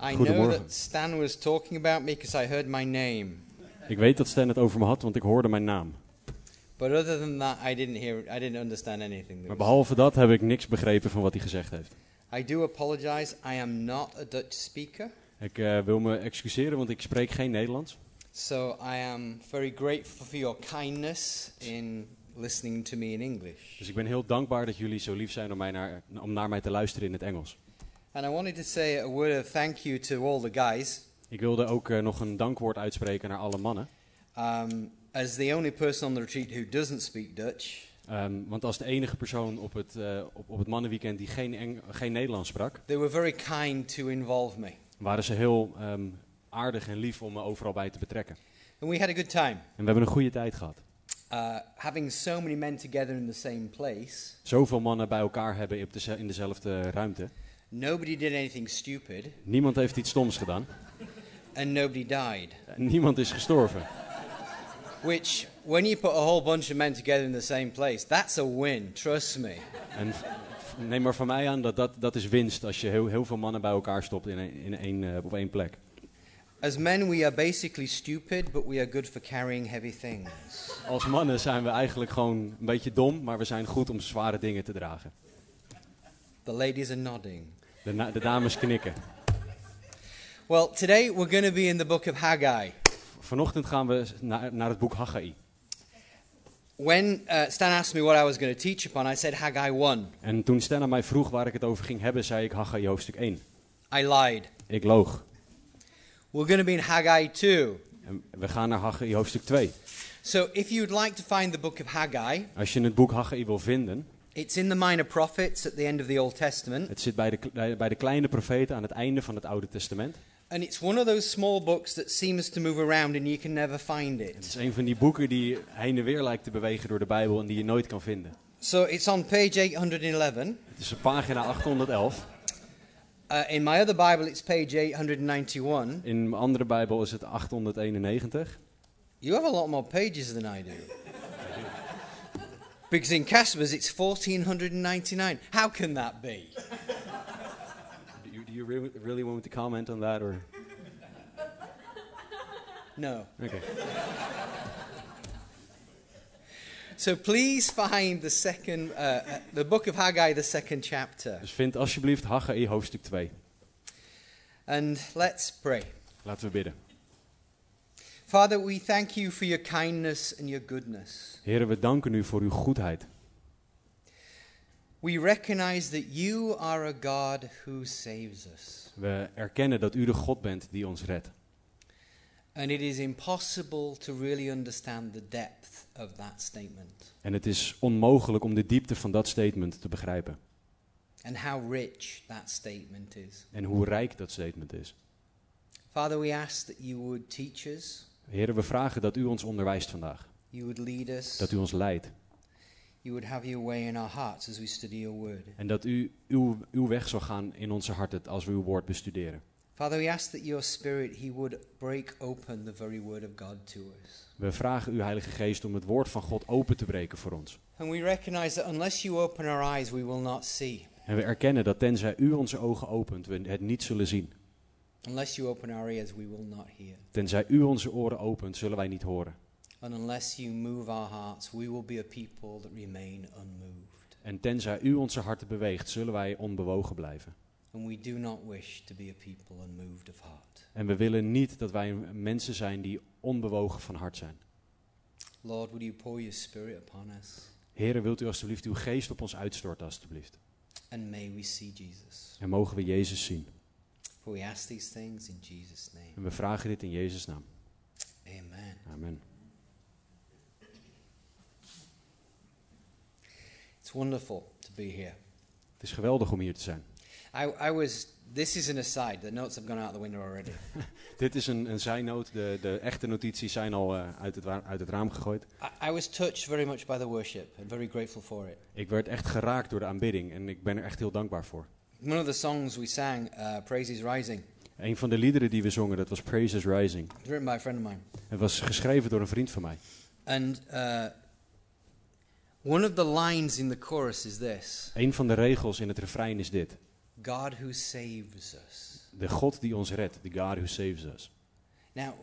I know that Stan was talking about me because I heard my name. Ik weet dat Stan het over me had, want ik hoorde mijn naam. But other than that, I didn't hear, I didn't understand anything. Maar behalve dat heb ik niks begrepen van wat hij gezegd heeft. I do apologize. I am not a Dutch speaker, Ik eh, wil me excuseren, want ik spreek geen Nederlands. so I am very grateful for your kindness in listening to me in English. Dus ik ben heel dankbaar dat jullie zo lief zijn om, mij naar, om naar mij te luisteren in het Engels. And I wanted to say a word of thank you to all the guys. Ik wilde ook eh, nog een dankwoord uitspreken naar alle mannen. Um, as the only person on the retreat who doesn't speak Dutch, Ehm, want als de enige persoon op het, eh, op, op het mannenweekend die geen, Eng- geen Nederlands sprak, they were very kind to involve me. waren ze heel ehm, aardig en lief om me overal bij te betrekken. And we had a good time. En we hebben een goede tijd gehad. Uh, having so many men together in the same place, Zoveel mannen bij elkaar hebben op deze- in dezelfde ruimte. Nobody did anything stupid, Niemand heeft iets stoms gedaan. and nobody died. En Niemand is gestorven. Which, when you put a whole bunch of men together in the same place, that's a win, trust me. En neem maar van mij aan dat dat, dat is winst als je heel, heel veel mannen bij elkaar stopt in een, in één, eh, op één plek. As men, we are basically stupid, but we are good for carrying heavy things. Als mannen zijn we eigenlijk gewoon een beetje dom, maar we zijn goed om zware dingen te dragen. The ladies are nodding. De, de dames knikken. Well, today we're going to be in the book of Haggai. Vanochtend gaan we naar, naar het boek Haggai. When uh, Stan asked me what I was going to teach upon, I said Haggai 1. En toen Stan aan mij vroeg waar ik het over ging hebben, zei ik Haggai hoofdstuk 1. I lied. Ik loog. We're going to be in Haggai 2. En we gaan naar Haggai hoofdstuk 2. So if you'd like to find the book of Haggai, Als je het boek Haggai wil vinden, It's in the Minor Prophets at the end of the Old Testament, het zit bij de, bij de kleine profeten aan het einde van het Oude Testament. and it's one of those small books that seems to move around and you can never find Het it. is een van die boeken die heen en weer lijkt te bewegen door de Bijbel en die je nooit kan vinden. So it's on page 811. Het is op pagina 811. Uh, in my other Bible, it's page 891. In mijn andere Bijbel is het 891. You have a lot more pages than I do. Because in Casper's, it's 1499. How can that be? Do you, do you really, really want me to comment on that? Or? No. Okay. So please find the second, uh, uh, the book of Haggai, the second chapter. Dus vind alsjeblieft Haggai hoofdstuk 2. And let's pray. Laten we bidden. Father, we thank you for your kindness and your goodness. Heren, we danken u voor uw goedheid. We recognize that you are a God who saves us. We erkennen dat u de God bent die ons redt. And it is impossible to really understand the depth of that statement En het is onmogelijk om de diepte van dat statement te begrijpen. and how rich that statement is. En hoe rijk dat statement is. Father, we ask that you would teach us, Heren, we vragen dat u ons onderwijst vandaag. you would lead us, Dat u ons leidt. you would have your way in our hearts as we study your word. En dat u uw, uw weg zal gaan in onze harten als we uw woord bestuderen. Father, we ask that your spirit, he would break open the very word of God to us. We vragen u, Heilige Geest, om het woord van God open te breken voor ons. And we recognize that unless you open our eyes, we will not see. En we erkennen dat tenzij u onze ogen opent, we het niet zullen zien. Unless you open our ears, we will not hear. Tenzij u onze oren opent, zullen wij niet horen. And unless you move our hearts, we will be a people that remain unmoved. En tenzij u onze harten beweegt, zullen wij onbewogen blijven. And we do not wish to be a people unmoved of heart. En we willen niet dat wij mensen zijn die onbewogen van hart zijn. Lord, would you pour your spirit upon us? Heren, wilt u alstublieft uw geest op ons uitstorten, alstublieft. And may we see Jesus. En mogen we Jezus zien. We ask these things in Jesus' name. En we vragen dit in Jezus' naam. Amen. Amen. It's wonderful to be here. Het is geweldig om hier te zijn. I, I was This is an aside. The notes have gone out the window already. Dit is een, een zijnoot. De, de echte notities zijn al eh, uit, het uit het raam gegooid. I, I was touched very much by the worship and very grateful for it. Ik werd echt geraakt door de aanbidding en ik ben er echt heel dankbaar voor. One of the songs we sang, uh, Praise is Rising, Een van de liederen die we zongen, dat was Praises Rising. was written by a friend of mine. Het was geschreven door een vriend van mij. And uh, one of the lines in the chorus is this Een van de regels in het refrein is dit. God who saves us. De God die ons redt, the God who saves us. Now,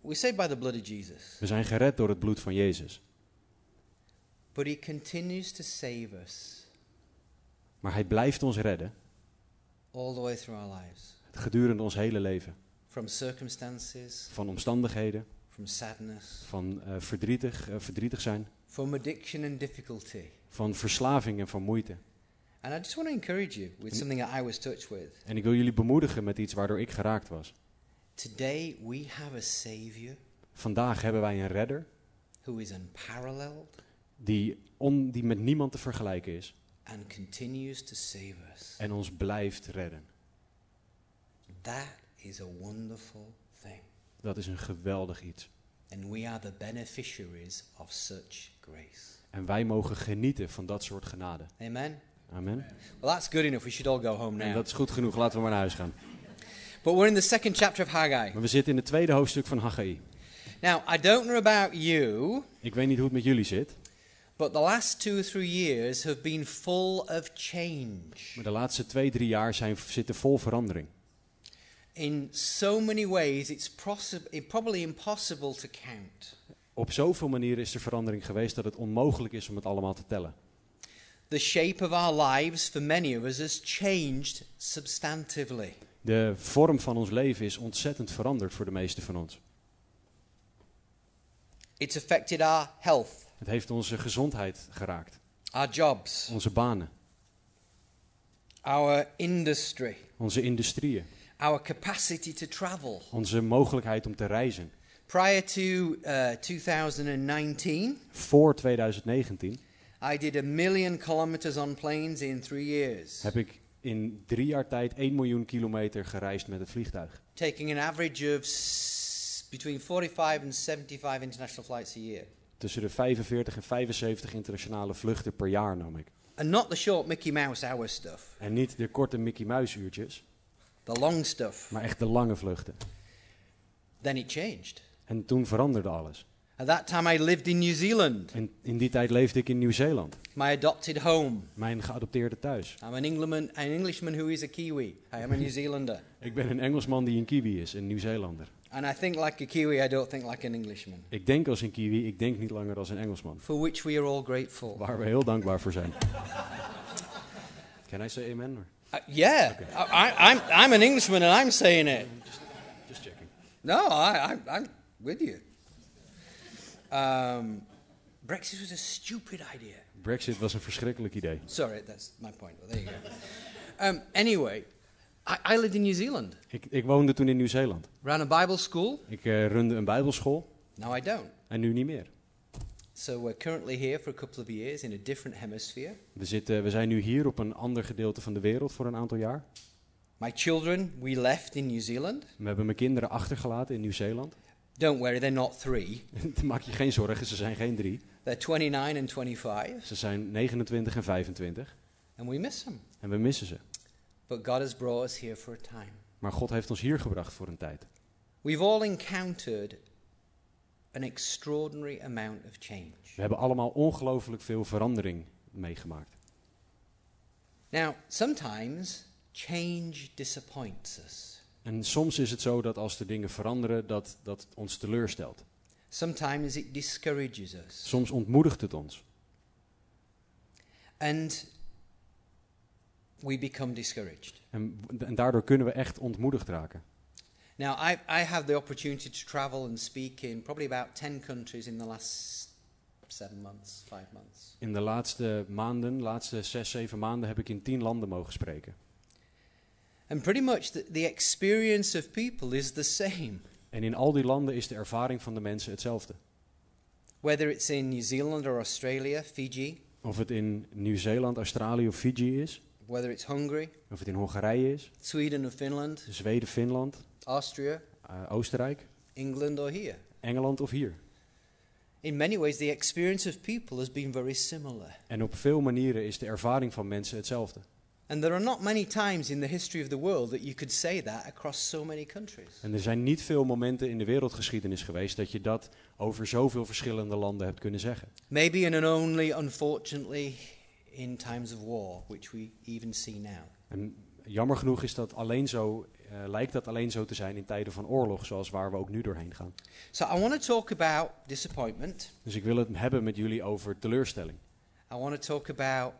we're saved by the blood of Jesus, We zijn gered door het bloed van Jezus. but He continues to save us Maar hij blijft ons redden all the way through our lives gedurende ons hele leven. from circumstances, Van omstandigheden, from sadness, van eh, verdrietig, eh, verdrietig zijn, from addiction and difficulty. van verslaving en van moeite. And I just want to encourage you with something that I was touched with. En ik wil jullie bemoedigen met iets waardoor ik geraakt was. Today we have a Savior Vandaag hebben wij een redder who is unparalleled die, on, die met niemand te vergelijken is and continues to save us. en ons blijft redden. That is a wonderful thing. Dat is een geweldig iets. And we are the beneficiaries of such grace. En wij mogen genieten van dat soort genade. Amen? Amen. Well, that's good enough. We should all go home En now. dat is goed genoeg, laten we maar naar huis gaan. But we're in the second chapter of Haggai. Maar we zitten in het tweede hoofdstuk van Haggai. Now, I don't know about you, Ik weet niet hoe het met jullie zit, but the last two or three years have been full of change. maar de laatste twee, drie jaar zijn, zitten vol verandering. In so many ways, it's probably impossible to count. Op zoveel manieren is er verandering geweest dat het onmogelijk is om het allemaal te tellen. The shape of our lives for many of us has changed substantively. De vorm van ons leven is ontzettend veranderd voor de meesten van ons. It's affected our health, Het heeft onze gezondheid geraakt, our jobs, onze banen, our industry, onze industrieën, our capacity to travel. onze mogelijkheid om te reizen. Prior to uh, 2019, Voor 2019 I did a million kilometers on planes in three years, heb ik in drie jaar tijd 1 miljoen kilometer gereisd met het vliegtuig. taking an average of between 45 and 75 international flights a year. Tussen de 45 en 75 internationale vluchten per jaar nam ik. And not the short Mickey Mouse hour stuff, En niet de korte Mickey Mouse uurtjes, the long stuff. maar echt de lange vluchten. Then it changed. En toen veranderde alles. At that time, I lived in New Zealand, En in die tijd leefde ik in Nieuw-Zeeland, my adopted home. mijn geadopteerde thuis. I'm an Englishman, an Englishman who is a Kiwi. I am a New Zealander. Ik ben een Engelsman die een Kiwi is, een Nieuw-Zeelander. And I think like a Kiwi, I don't think like an Englishman. Ik denk als een Kiwi, ik denk niet langer als een Engelsman. For which we are all grateful. Waar we heel dankbaar voor zijn. Can I say amen? Or? Uh, yeah, I, I, I'm, I'm an Englishman and I'm saying it. Just checking. No, I, I, I'm with you. Um, Brexit was a stupid idea. Brexit was een verschrikkelijk idee. Sorry, that's my point. Well, there you go. Um, anyway, I, I lived in New Zealand. Ik, ik woonde toen in Nieuw-Zeeland. Ran a Bible school. Ik eh, runde een bijbelschool Now I don't. en nu niet meer. So we're currently here for a couple of years in a different hemisphere. We, zitten, we zijn nu hier op een ander gedeelte van de wereld voor een aantal jaar. My children, we left in New Zealand. We hebben mijn kinderen achtergelaten in Nieuw-Zeeland. Don't worry, they're not three. Maak je geen zorgen, ze zijn geen drie. They're 29 and 25, Ze zijn 29 en 25 and we miss them. en we missen ze. But God has brought us here for a time. Maar God heeft ons hier gebracht voor een tijd. We've all encountered an extraordinary amount of change. We hebben allemaal ongelooflijk veel verandering meegemaakt. Now, sometimes change disappoints us. En soms is het zo dat als er dingen veranderen, dat dat ons teleurstelt. Sometimes it discourages us. Soms ontmoedigt het ons. And we become discouraged. En, en daardoor kunnen we echt ontmoedigd raken. Now, I, I have the opportunity to travel and speak in probably about 10 countries in the last seven months, five months. In de laatste maanden, laatste zes, zeven maanden, heb ik in tien landen mogen spreken. And pretty much the, the experience of people is the same. En in al die landen is de ervaring van de mensen hetzelfde. Whether it's in New Zealand or Australia, Fiji, Of het in Nieuw-Zeeland, Australië of Fiji is, whether it's Hungary, Of het in Hongarije is, Sweden or Finland, Zweden, Finland, Austria, eh, Oostenrijk, England or here. Engeland of hier. In many ways, the experience of people has been very similar. En op veel manieren is de ervaring van mensen hetzelfde. And there are not many times in the history of the world that you could say that across so many countries. En er zijn niet veel momenten in de wereldgeschiedenis geweest dat je dat over zoveel verschillende landen hebt kunnen zeggen. Maybe and only, unfortunately, in times of war, which we even see now. En jammer genoeg is dat alleen zo, eh, lijkt dat alleen zo te zijn in tijden van oorlog, zoals waar we ook nu doorheen gaan. So I want to talk about disappointment. Dus ik wil het hebben met jullie over teleurstelling. I want to talk about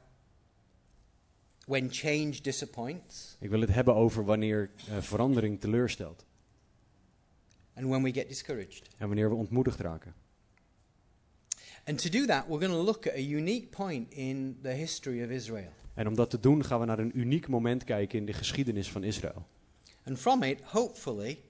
when change disappoints Ik wil het hebben over wanneer eh, verandering teleurstelt and when we get discouraged. en wanneer we ontmoedigd raken. And to do that, we're going to look at a unique point in the history of Israel. En om dat te doen gaan we naar een uniek moment kijken in de geschiedenis van Israël. And from it, hopefully,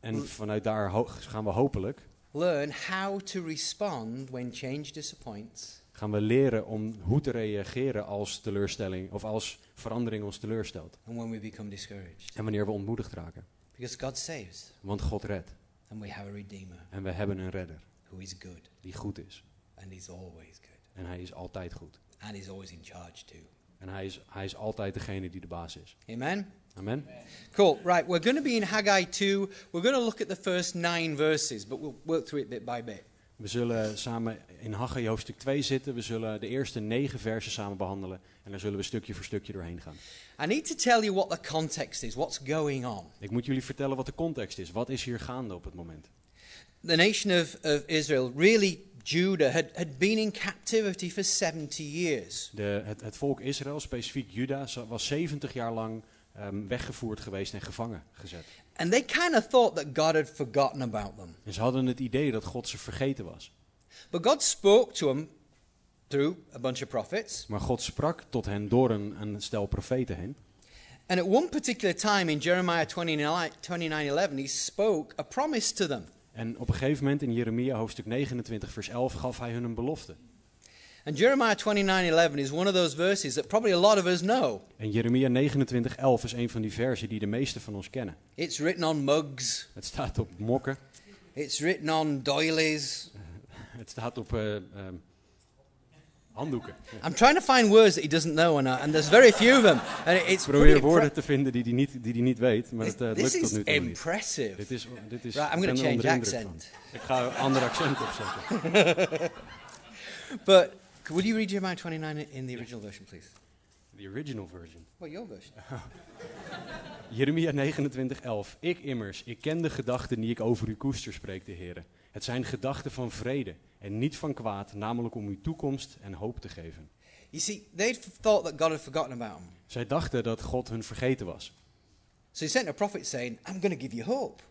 En vanuit daar gaan we hopelijk learn how to respond when change disappoints gaan we leren om hoe te reageren als teleurstelling of als verandering ons teleurstelt. and when we become discouraged. En wanneer we ontmoedigd raken. Because God saves, Want God redt. and we have a Redeemer En we hebben een redder who is good, die goed is. and He's always good, En hij is altijd goed. and He's always in charge too. En hij is, hij is altijd degene die de baas is. Amen? Amen. Cool. Right, we're going to be in Haggai 2. We're going to look at the first nine verses, but we'll work through it bit by bit. We zullen samen in Haggai hoofdstuk 2 zitten. We zullen de eerste negen versen samen behandelen. En daar zullen we stukje voor stukje doorheen gaan. I need to tell you what the context is, what's going on. Ik moet jullie vertellen wat de context is. Wat is hier gaande op het moment? The nation of, of Israel, really Judah, had, had been in captivity for 70 years. De, het, het volk Israël, specifiek Juda, was 70 jaar lang ehm, weggevoerd geweest en gevangen gezet. And they kind of thought that God had forgotten about them. En ze hadden het idee dat God ze vergeten was. But God spoke to them through a bunch of prophets. Maar God sprak tot hen door een, een stel profeten heen. And at one particular time in Jeremiah 29, 29 11, he spoke a promise to them. En op een gegeven moment in Jeremia hoofdstuk 29 vers 11 gaf hij hun een belofte. And Jeremiah 29 11 is one of those verses that probably a lot of us know. En Jeremia 29 11 is een van die versen die de meesten van ons kennen. It's written on mugs, Het staat op mokken, it's written on doilies. het staat op eh, ehm, handdoeken. I'm trying to find words that he doesn't know, and, uh, and there's very few of them. And it- it's Ik probeer woorden te vinden die hij niet, die die niet weet, maar het, This lukt tot is nu toe niet. impressive. Dit is, dit is, Right, I'm ben er change accent. van. Ik ga een ander accent opzetten. But would you read Jeremiah 29 in the original version, please? The original version. Well, your version. Jeremia 29, 11. Ik immers, ik ken de gedachten die ik over u koester, spreekt de Heer. Het zijn gedachten van vrede en niet van kwaad, namelijk om u toekomst en hoop te geven. You see, they thought that God had forgotten about them. Zij dachten dat God hun vergeten was. So he sent a prophet saying, I'm going to give you hope.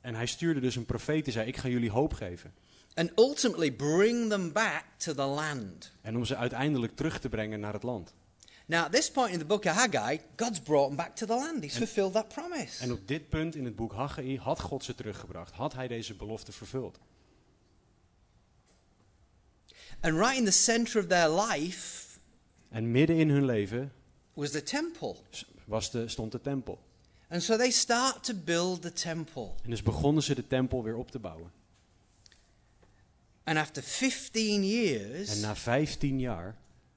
En hij stuurde dus een profeet die zei, ik ga jullie hoop geven. And ultimately bring them back to the land. En om ze uiteindelijk terug te brengen naar het land. Now, at this point in the book of Haggai, God's brought them back to the land. He's fulfilled that promise. En op dit punt in het boek Haggai had God ze teruggebracht. Had hij deze belofte vervuld. And right in the center of their life En midden in hun leven was the temple. was de, stond de tempel. And so they start to build the temple. En dus begonnen ze de tempel weer op te bouwen. And after 15 En years, na 15 jaar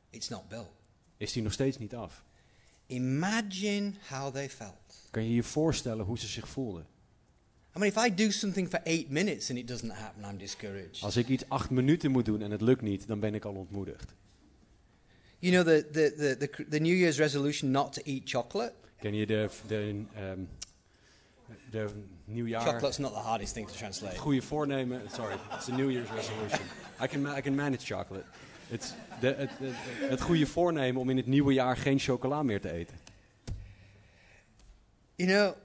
it's not built. is die nog steeds niet af. Imagine how they felt. Kan je je voorstellen hoe ze zich voelden? I mean, if I do something for eight minutes and it doesn't happen, I'm discouraged. Als ik iets acht minuten moet doen en het lukt niet, dan ben ik al ontmoedigd. You know, the, the, the, the, the New Year's resolution not to eat chocolate? Ken je de, de, ehm de nieuwjaar... Chocolate's not the hardest thing to translate. Goede voornemen... Sorry, it's a New Year's resolution. I can, I can manage chocolate. It's de, het, het, het goede voornemen om in het nieuwe jaar geen chocola meer te eten. You know,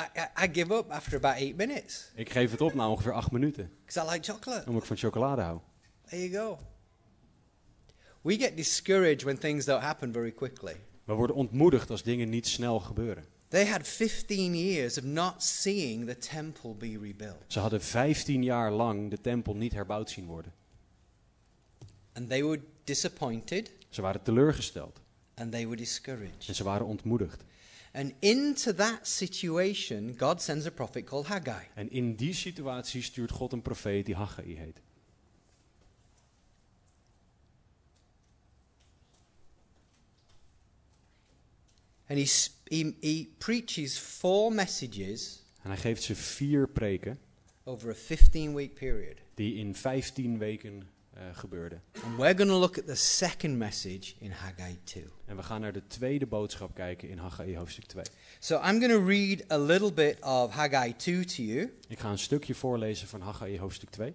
I, I, I give up after about eight minutes Ik geef het op na ongeveer acht minuten, because I like chocolate. omdat ik van chocolade hou. There you go. We get discouraged when things don't happen very quickly. We worden ontmoedigd als dingen niet snel gebeuren. They had 15 years of not seeing the temple be rebuilt. Ze hadden 15 jaar lang de tempel niet herbouwd zien worden. And they were disappointed Ze waren teleurgesteld. and they were discouraged. En ze waren ontmoedigd. And into that situation, God sends a prophet called Haggai. En in die situatie stuurt God een profeet die Haggai heet. And he, he, he preaches four messages En hij geeft ze vier preken over a 15 week period. die in 15 weken eh, gebeurden. And we're going to look at the second message in Haggai 2. En we gaan naar de tweede boodschap kijken in Haggai hoofdstuk 2. So I'm going to read a little bit of Haggai 2 to you, Ik ga een stukje voorlezen van Haggai hoofdstuk 2.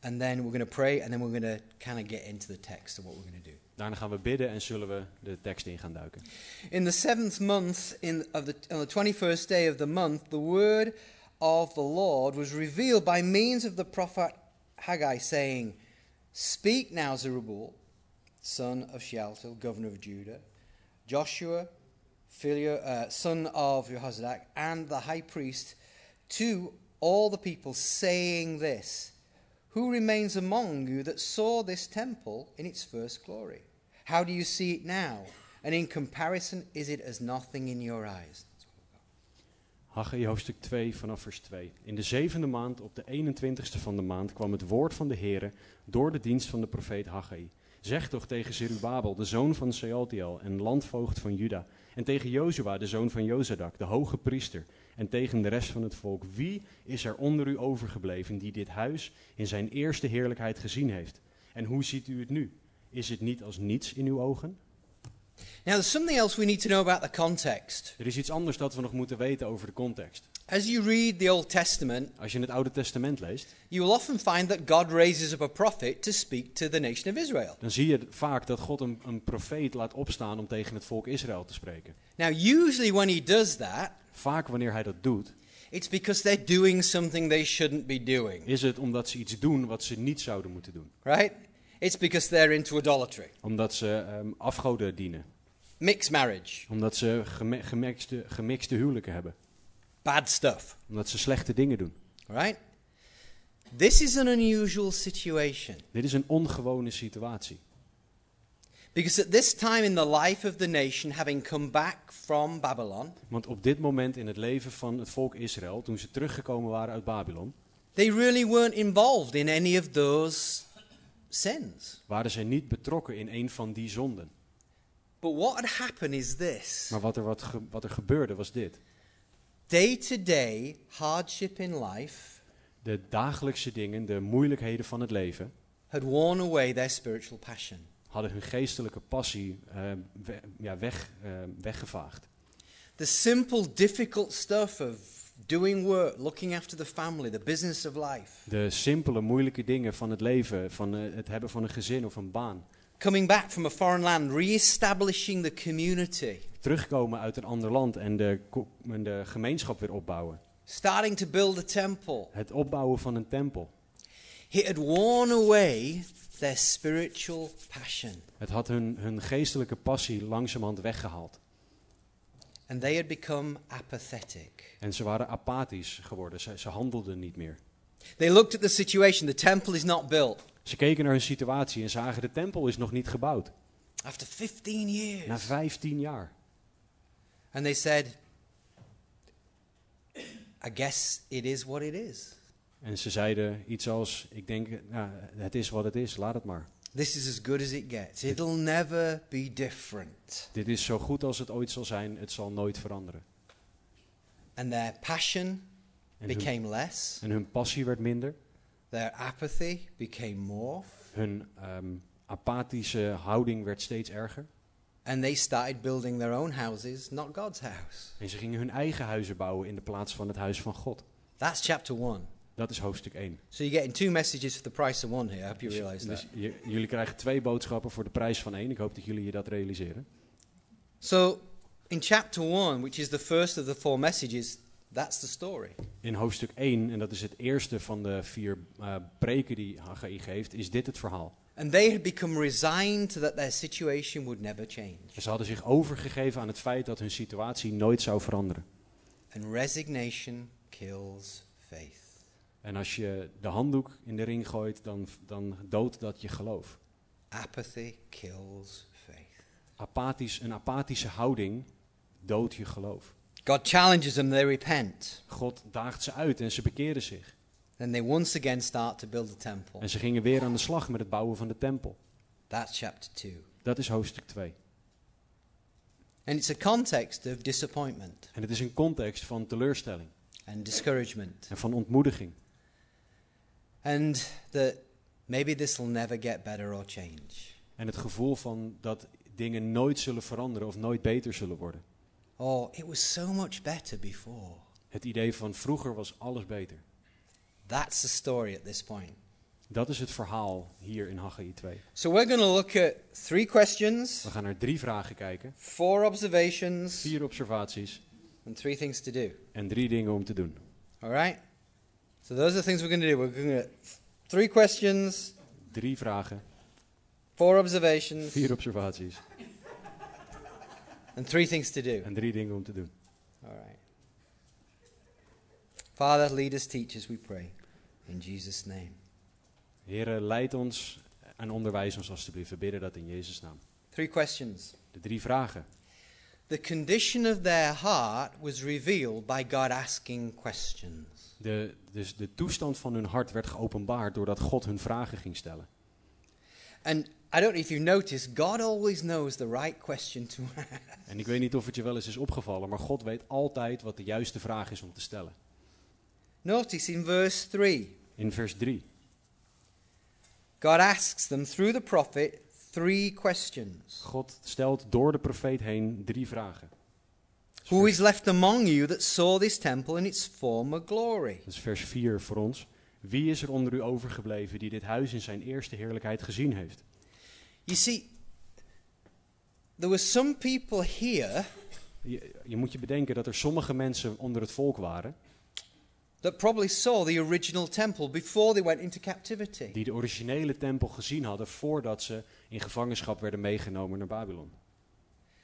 and then we're going to pray, and then we're going to kind of get into the text of what we're going to do. Daarna gaan we bidden en zullen we de tekst in gaan duiken. In the seventh month, in of the, on the 21st day of the month, the word of the Lord was revealed by means of the prophet Haggai, saying, Speak now, Zerubbabel, son of Shealtiel, governor of Judah, Joshua, filio, uh, son of Jehozadak, and the high priest, to all the people, saying this Who remains among you that saw this temple in its first glory? How do you see it now? And in comparison, is it as nothing in your eyes? Haggai hoofdstuk 2 vanaf vers 2. In de zevende maand, op de 21ste van de maand, kwam het woord van de Heere door de dienst van de profeet Haggai. Zeg toch tegen Zerubabel, de zoon van Sealtiel en landvoogd van Juda, en tegen Jozua, de zoon van Jozadak, de hoge priester, en tegen de rest van het volk. Wie is er onder u overgebleven die dit huis in zijn eerste heerlijkheid gezien heeft? En hoe ziet u het nu? Is het niet als niets in uw ogen? Now, there's something else we need to know about the context. Er is iets anders dat we nog moeten weten over de context. As you read the Old Testament, Als je het Oude Testament leest, you will often find that God raises up a prophet to speak to the nation of Israel. dan zie je vaak dat God een, een profeet laat opstaan om tegen het volk Israël te spreken. Now, usually when he does that, Vaak wanneer hij dat doet, it's because they're doing something they shouldn't be doing, is het omdat ze iets doen wat ze niet zouden moeten doen. right? It's because they're into idolatry, Omdat ze ehm, afgoden dienen. mixed marriage, Omdat ze geme- gemixte, gemixte huwelijken hebben. Bad stuff, Omdat ze slechte dingen doen. right? This is an unusual situation Dit is een ongewone situatie. because at this time in the life of the nation, having come back from Babylon, Want op dit moment in het leven van het volk Israël, toen ze teruggekomen waren uit Babylon, they really weren't involved in any of those sins. waren zij niet betrokken in een van die zonden. But what had happened is this Maar wat er, wat, ge- wat er gebeurde was dit. Day to day hardship in life De dagelijkse dingen, de moeilijkheden van het leven, had worn away their spiritual passion. hadden hun geestelijke passie eh, we- ja, weg, eh, weggevaagd. The simple, difficult stuff of doing work, looking after the family, the business of life, De simpele, moeilijke dingen van het leven, van eh, het hebben van een gezin of een baan. Coming back from a foreign land, re-establishing the community, Terugkomen uit een ander land en de, en de gemeenschap weer opbouwen. starting to build a temple. Het opbouwen van een tempel. It had worn away their spiritual passion, Het had hun, hun geestelijke passie langzamerhand weggehaald. and they had become apathetic. En ze waren apathisch geworden. Ze, ze handelden niet meer. They looked at the situation, the temple is not built. Ze keken naar hun situatie en zagen de tempel is nog niet gebouwd. After 15 years. Na 15 jaar. And they said, I guess it is what it is. En ze zeiden iets als, ik denk, nou, het is wat het is, laat het maar. This is as good as it gets. It'll never be different. Dit is zo goed als het ooit zal zijn, het zal nooit veranderen. And their passion En hun, became less, en hun passie werd minder. Their apathy became more, Hun ehm, apathische houding werd steeds erger. and they started building their own houses, not God's house. En ze gingen hun eigen huizen bouwen in de plaats van het huis van God. That's chapter 1. Dat is hoofdstuk 1. So you're getting two messages for the price of one here. I hope you Dus- realize dus that. je- jullie krijgen twee boodschappen voor de prijs van één. Ik hoop dat jullie je dat realiseren. So in chapter 1, which is the first of the four messages, that's the story. In hoofdstuk 1, en dat is het eerste van de vier eh, preken die Haggai geeft, is dit het verhaal. And they had become resigned that their situation would never change. Ze hadden zich overgegeven aan het feit dat hun situatie nooit zou veranderen. And resignation kills faith. En als je de handdoek in de ring gooit, dan, dan doodt dat je geloof. Apathy kills faith. Apathisch, een apathische houding doodt je geloof. God challenges them, they repent. God daagt ze uit en ze bekeren zich. Then they once again start to build the temple. En ze gingen weer aan de slag met het bouwen van de tempel. That's chapter 2. Dat is hoofdstuk 2. And it's a context of disappointment En het is een context van teleurstelling and discouragement. en van ontmoediging. And that maybe this will never get better or change. En het gevoel van dat dingen nooit zullen veranderen of nooit beter zullen worden. Or it was so much better before. Het idee van vroeger was alles beter. That's the story at this point. Dat is het verhaal hier in Haggai 2. So we're going to look at three questions, We gaan naar drie vragen kijken, four observations, vier observaties and three things to do. en drie dingen om te doen. All right? So those are the things we're going to do. We're going to three questions, Drie vragen, four observations, vier observaties and three things to do. en drie dingen om te doen. All right. Father, lead us, teach us, we pray. In Jesus' name. Heren, leid ons en onderwijs ons alstublieft. We bidden dat in Jezus' naam. Three questions. De drie vragen. The condition of their heart was revealed by God asking questions. De, dus de toestand van hun hart werd geopenbaard doordat God hun vragen ging stellen. And I don't know if you've noticed, God always knows the right question to ask. En ik weet niet of het je wel eens is opgevallen, maar God weet altijd wat de juiste vraag is om te stellen. Notice in verse 3, In vers 3. God asks them through the prophet three questions. God stelt door de profeet heen drie vragen. Who is left among you that saw this temple in its former glory? Dat is vers 4 voor ons. Wie is er onder u overgebleven die dit huis in zijn eerste heerlijkheid gezien heeft? You see, there were some people here Je, je moet je bedenken dat er sommige mensen onder het volk waren that probably saw the original temple before they went into captivity. die de originele tempel gezien hadden voordat ze in gevangenschap werden meegenomen naar Babylon.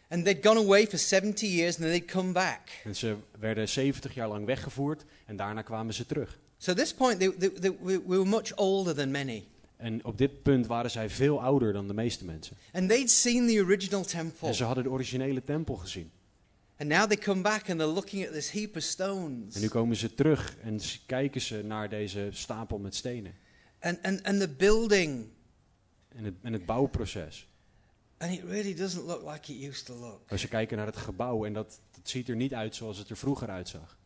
And they'd gone away for 70 years and then they'd come back. En ze werden 70 jaar lang weggevoerd en daarna kwamen ze terug. So at this point, they, they, they, we we were much older than many. En op dit punt waren zij veel ouder dan de meeste mensen. And they'd seen the original temple. En ze hadden de originele tempel gezien. And now they come back and they're looking at this heap of stones. En nu komen ze terug en kijken ze naar deze stapel met stenen. And, and, and the building. En het, en het bouwproces. And it really doesn't look like it used to look. Als ze kijken naar het gebouw en dat, dat ziet er niet uit zoals het er vroeger uitzag.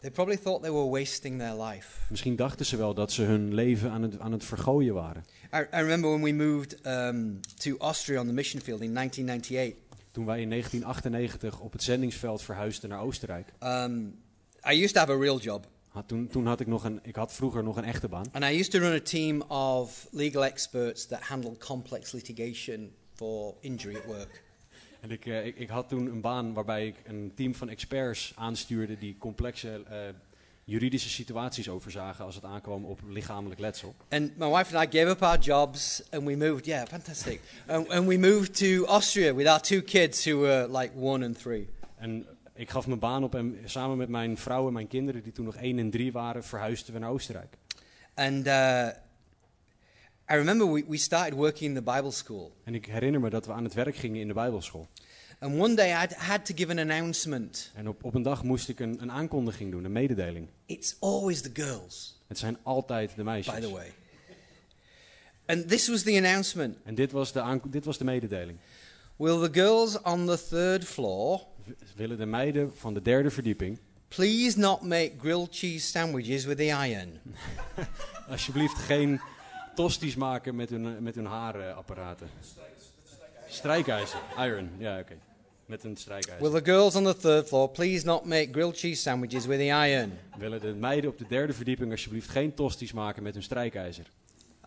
They probably thought they were wasting their life. Misschien dachten ze wel dat ze hun leven aan het, aan het vergooien waren. I, I remember when we moved um, to Austria on the mission field in 1998. Toen wij in 1998 op het zendingsveld verhuisden naar Oostenrijk. Um, I used to have a real job. Had, toen, toen had ik nog een, ik had vroeger nog een echte baan. And I used to run a team of legal experts that handled complex litigation for injury at work. En ik, eh, ik, ik had toen een baan waarbij ik een team van experts aanstuurde die complexe eh, juridische situaties overzagen als het aankwam op lichamelijk letsel. And my wife and I gave up our jobs and we moved. Yeah, fantastic. and, and we moved to Austria with our two kids who were like one and three. En ik gaf mijn baan op en samen met mijn vrouw en mijn kinderen, die toen nog één en drie waren, verhuisden we naar Oostenrijk. And uh, I remember we, we started working in the Bible school. En ik herinner me dat we aan het werk gingen in de Bijbelschool. And one day I had to give an announcement. En op, op een dag moest ik een, een aankondiging doen, een mededeling. It's always the girls, Het zijn altijd de meisjes. by the way. And this was the announcement. En dit was, de dit was de mededeling. Will the girls on the third floor Willen de meiden van de derde verdieping please not make grilled cheese sandwiches with the iron? alsjeblieft geen tosties maken met hun, met hun haarapparaten? Strijkijzer. Iron, ja oké. Met een strijkijzer. Will the girls on the third floor please not make grilled cheese sandwiches with the iron? Willen de meiden op de derde verdieping alsjeblieft geen tosties maken met hun strijkijzer?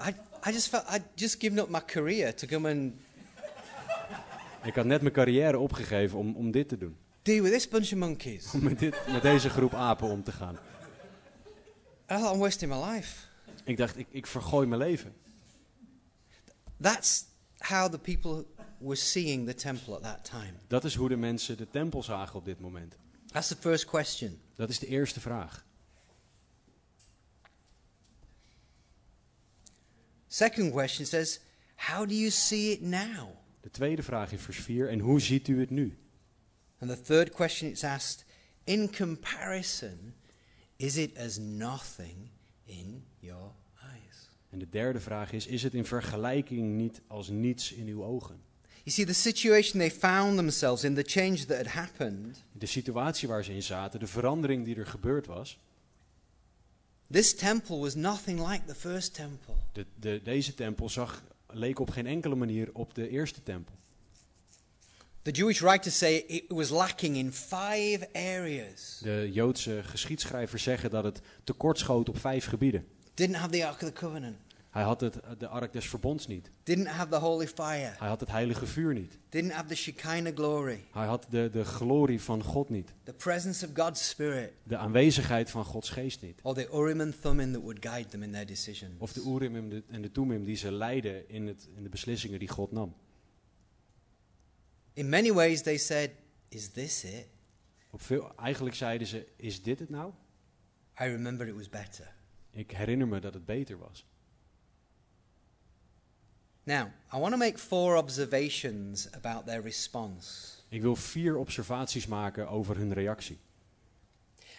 I, I just felt I'd just given up my career to come and Ik had net mijn carrière opgegeven om, om dit te doen. deal with this bunch of monkeys. Om met, dit, met deze groep apen om te gaan. I'm wasting my life. Ik dacht, ik, ik vergooi mijn leven. That's how the people were seeing the temple at that time. Dat is hoe de mensen de tempel zagen op dit moment. That's the first question. Dat is de eerste vraag. Second question says, how do you see it now? De tweede vraag in vers 4, en hoe ziet u het nu? And the third question it's asked, in comparison, is it as nothing in your eyes? En de derde vraag is, is het in vergelijking niet als niets in uw ogen? You see, the situation they found themselves in, the change that had happened, De situatie waar ze in zaten, de verandering die er gebeurd was, this temple was nothing like the first temple. de, de, deze tempel zag, leek op geen enkele manier op de eerste tempel. The Jewish writers say it was lacking in five areas. De Joodse geschiedschrijvers zeggen dat het tekortschoot op vijf gebieden. Didn't have the Ark of the Covenant. Hij had het, de ark des verbonds niet. Didn't have the holy fire. Hij had het heilige vuur niet. Didn't have the Shekinah glory. Hij had de, de glorie van God niet. The presence of God's Spirit. De aanwezigheid van Gods geest niet. Or the Urim and Thummim that would guide them in their decisions. Of de Urim en de, en de Tumim die ze leidden in, het, in de beslissingen die God nam. In many ways, they said, Is this it? Op veel, eigenlijk zeiden ze, is dit het nou? I remember it was better. Ik herinner me dat het beter was. Now, I want to make four observations about their response. Ik wil vier observaties maken over hun reactie.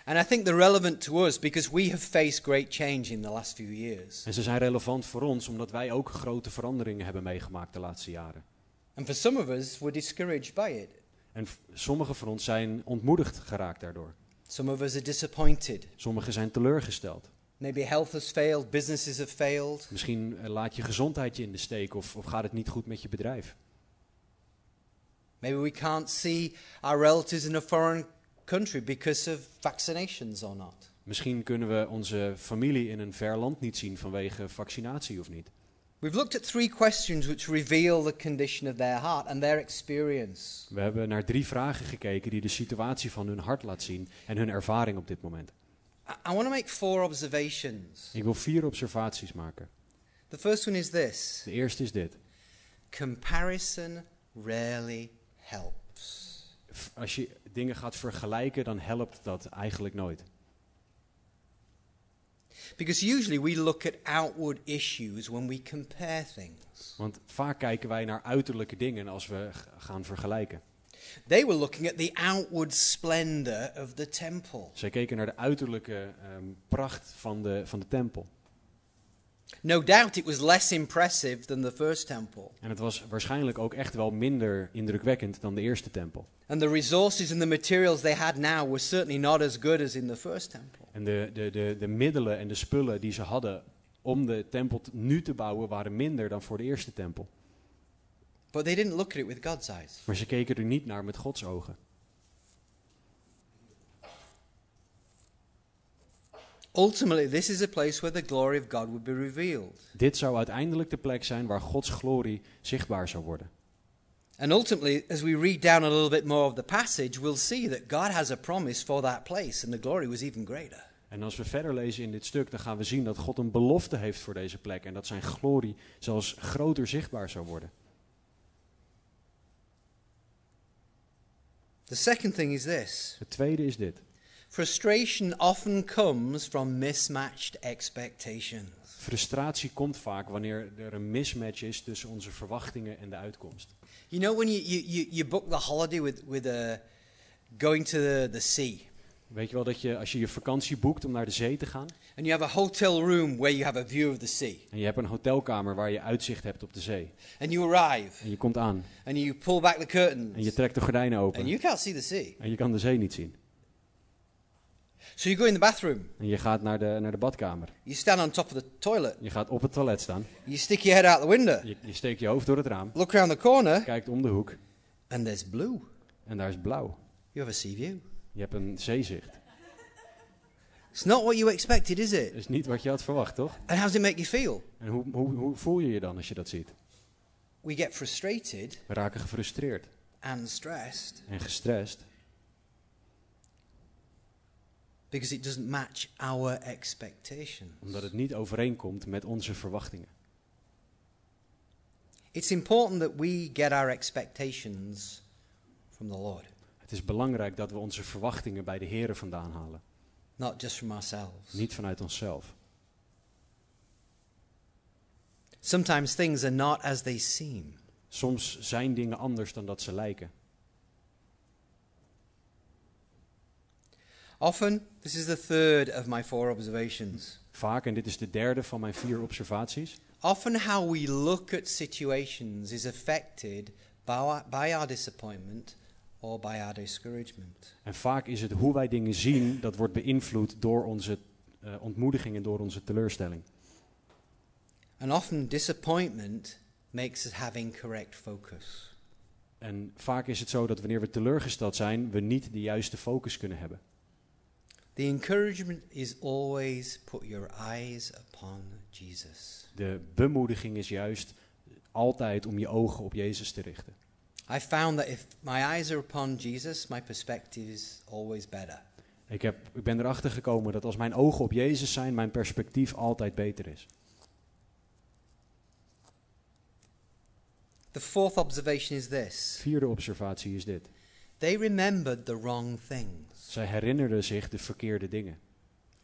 And I think they're relevant to us because we have faced great change in the last few years. En ze zijn relevant voor ons omdat wij ook grote veranderingen hebben meegemaakt de laatste jaren. And for some of us, we're discouraged by it. En sommigen van ons zijn ontmoedigd geraakt daardoor. Some of us are disappointed. Sommigen zijn teleurgesteld. Maybe health has failed, businesses have failed. Misschien eh, laat je gezondheid je in de steek of, of gaat het niet goed met je bedrijf. Maybe we can't see our relatives in a foreign country because of vaccinations or not. Misschien kunnen we onze familie in een ver land niet zien vanwege vaccinatie of niet. We've looked at three questions which reveal the condition of their heart and their experience. We hebben naar drie vragen gekeken die de situatie van hun hart laat zien en hun ervaring op dit moment. I, want to make four observations. Ik wil vier observaties maken. The first one is this De eerste is dit. comparison rarely helps. Als je dingen gaat vergelijken, dan helpt dat eigenlijk nooit. Because usually we look at outward issues when we compare things. Want vaak kijken wij naar uiterlijke dingen als we gaan vergelijken. They were looking at the outward splendor of the temple. Zij keken naar de uiterlijke ehm, pracht van de, van de tempel. No doubt it was less impressive than the first temple. En het was waarschijnlijk ook echt wel minder indrukwekkend dan de eerste tempel. And the resources and the materials they had now were certainly not as good as in the first temple. En de, de, de, de middelen en de spullen die ze hadden om de tempel nu te bouwen waren minder dan voor de eerste tempel. But they didn't look at it with God's eyes. Maar ze keken er niet naar met Gods ogen. Ultimately, this is a place where the glory of God would be revealed. Dit zou uiteindelijk de plek zijn waar Gods glorie zichtbaar zou worden. And ultimately, as we read down a little bit more of the passage, we'll see that God has a promise for that place, and the glory was even greater. En als we verder lezen in dit stuk, dan gaan we zien dat God een belofte heeft voor deze plek en dat zijn glorie zelfs groter zichtbaar zou worden. The second thing is this Het tweede is dit. frustration often comes from mismatched expectations. Frustratie komt vaak wanneer er een mismatch is tussen onze verwachtingen en de uitkomst. You know, when you, you, you, you book the holiday with, with uh, going to the, the sea, Weet je wel dat je als je je vakantie boekt om naar de zee te gaan and you have a hotel room where you have a view of the sea, en je hebt een hotelkamer waar je uitzicht hebt op de zee and you arrive, en je komt aan and you pull back the curtains, en je trekt de gordijnen and open you can't see the sea. en je kan de zee niet zien. So you go in the bathroom, En je gaat naar de, naar de badkamer. you stand on top of the toilet, Je gaat op het toilet staan. you stick your head out the window, Je, je steekt je hoofd door het raam, look around the corner, kijkt om de hoek and there's blue. en daar is blauw. You have a sea view. Je hebt een zeezicht. It's not what you expected, is it? Is niet wat je had verwacht, toch? And how does it make you feel? En hoe, hoe, hoe voel je je dan als je dat ziet? We get frustrated We raken gefrustreerd and stressed en gestrest because it doesn't match our expectations. omdat het niet overeenkomt met onze verwachtingen. It's important that we get our expectations from the Lord, Het is belangrijk dat we onze verwachtingen bij de Here vandaan halen. not just from ourselves. Niet vanuit onszelf. Sometimes things are not as they seem. Soms zijn dingen anders dan dat ze lijken. Often, this is the third of my four observations. Vaak, en dit is de derde van mijn vier observaties, Often, how we look at situations is affected by our, by our disappointment or by our discouragement. en vaak is het hoe wij dingen zien, dat wordt beïnvloed door onze eh, ontmoediging en door onze teleurstelling. And often, disappointment makes us have incorrect focus. En vaak is het zo dat wanneer we teleurgesteld zijn, we niet de juiste focus kunnen hebben. The encouragement is always put your eyes upon Jesus. De bemoediging is juist altijd om je ogen op Jezus te richten. I found that if my eyes are upon Jesus, my perspective is always better. Ik, heb, ik ben erachter gekomen dat als mijn ogen op Jezus zijn, mijn perspectief altijd beter is. The fourth observation is this Vierde observatie is dit. they remembered the wrong things. Zij herinnerden zich de verkeerde dingen.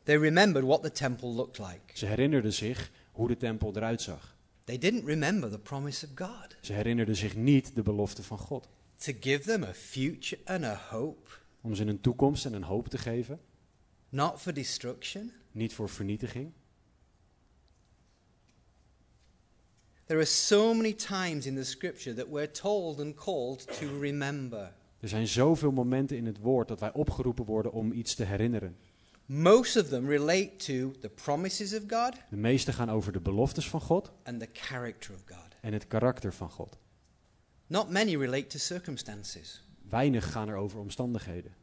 They remembered what the temple looked like. Ze herinnerden zich hoe de tempel eruit zag. They didn't remember the promise of God Ze herinnerden zich niet de belofte van God. to give them a future and a hope, Om ze een toekomst en een hoop te geven. not for destruction. Niet voor vernietiging. There are so many times in the scripture that we're told and called to remember. Er zijn zoveel momenten in het woord dat wij opgeroepen worden om iets te herinneren. Most of them relate to the promises of God De meeste gaan over de beloftes van God and the character of God. en het karakter van God. Not many relate to circumstances. Weinig gaan er over omstandigheden.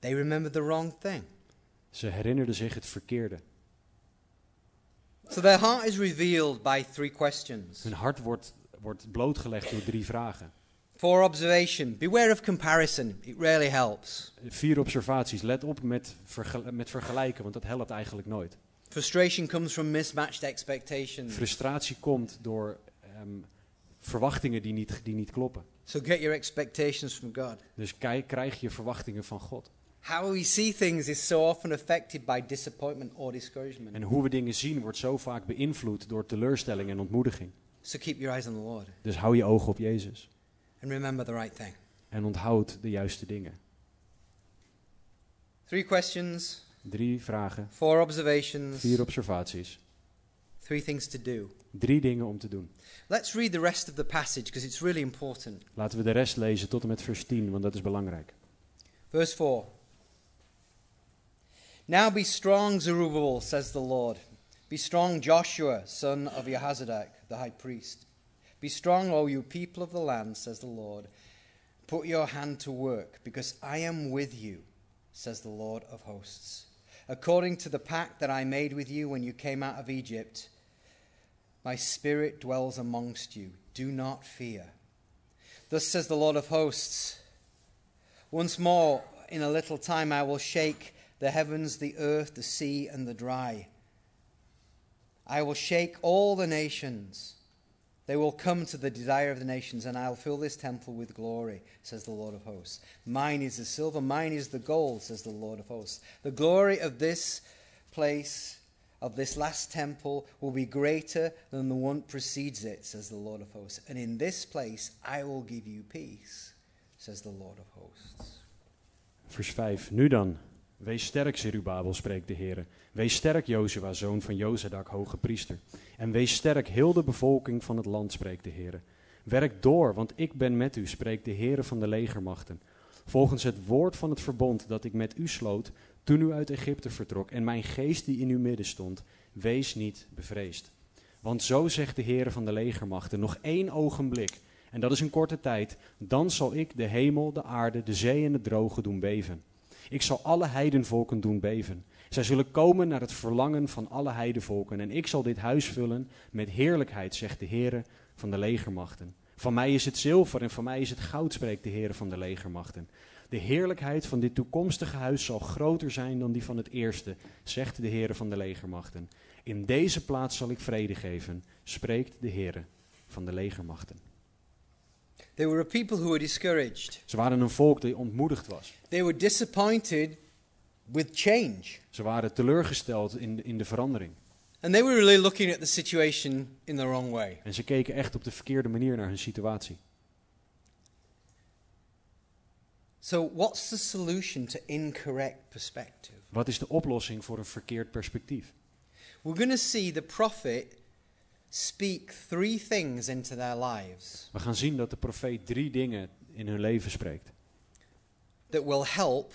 They remember the wrong thing. Ze herinnerden zich het verkeerde. So their heart is revealed by three questions. Hun hart wordt, wordt blootgelegd door drie vragen. For observation, beware of comparison. It rarely helps. Vier observaties. Let op met, vergel- met vergelijken, want dat helpt eigenlijk nooit. Frustration comes from mismatched expectations. Frustratie komt door ehm, verwachtingen die niet, die niet kloppen. So get your expectations from God. Dus kijk, krijg je verwachtingen van God. How we see things is so often affected by disappointment or discouragement. En hoe we dingen zien wordt zo vaak beïnvloed door teleurstelling en ontmoediging. So keep your eyes on the Lord Dus hou je ogen op Jezus. and remember the right thing. En onthoud de juiste dingen. Three questions, Drie vragen, four observations, vier observaties. three things to do. Drie dingen om te doen. Let's read the rest of the passage because it's really important. Laten we de rest lezen tot en met vers 10, want dat is belangrijk. Verse 4. Now be strong, Zerubbabel, says the Lord. Be strong, Joshua, son of Jehozadak, the high priest. Be strong, O you people of the land, says the Lord. Put your hand to work, because I am with you, says the Lord of hosts. According to the pact that I made with you when you came out of Egypt, my spirit dwells amongst you. Do not fear. Thus says the Lord of hosts. Once more, in a little time, I will shake the heavens, the earth, the sea, and the dry. I will shake all the nations. They will come to the desire of the nations, and I'll fill this temple with glory, says the Lord of hosts. Mine is the silver, mine is the gold, says the Lord of hosts. The glory of this place, of this last temple, will be greater than the one precedes it, says the Lord of hosts. And in this place I will give you peace, says the Lord of hosts. Vers 5. Nu dan, wees sterk, Zerubabel, spreekt de Heer. Wees sterk, Jozua, zoon van Jozadak, hoge priester. En wees sterk, heel de bevolking van het land, spreekt de Heer. Werk door, want ik ben met u, spreekt de Heer van de legermachten. Volgens het woord van het verbond dat ik met u sloot, toen u uit Egypte vertrok, en mijn geest die in uw midden stond, wees niet bevreesd. Want zo zegt de Heer van de legermachten, nog één ogenblik, en dat is een korte tijd, dan zal ik de hemel, de aarde, de zee en het droge doen beven. Ik zal alle heidenvolken doen beven. Zij zullen komen naar het verlangen van alle heidenvolken. En ik zal dit huis vullen met heerlijkheid, zegt de Heere van de legermachten. Van mij is het zilver en van mij is het goud, spreekt de Heere van de legermachten. De heerlijkheid van dit toekomstige huis zal groter zijn dan die van het eerste, zegt de Heere van de legermachten. In deze plaats zal ik vrede geven, spreekt de Heere van de legermachten. They were a people who were discouraged. Ze waren een volk die ontmoedigd was. They were disappointed with change. Ze waren teleurgesteld in de, in de verandering. And they were really looking at the situation in the wrong way. En ze keken echt op de verkeerde manier naar hun situatie. So, what's the solution to incorrect perspective? Wat is de oplossing voor een verkeerd perspectief? We're going to see the prophet speak three things into their lives We gaan zien dat de profeet drie dingen in hun leven spreekt. that will help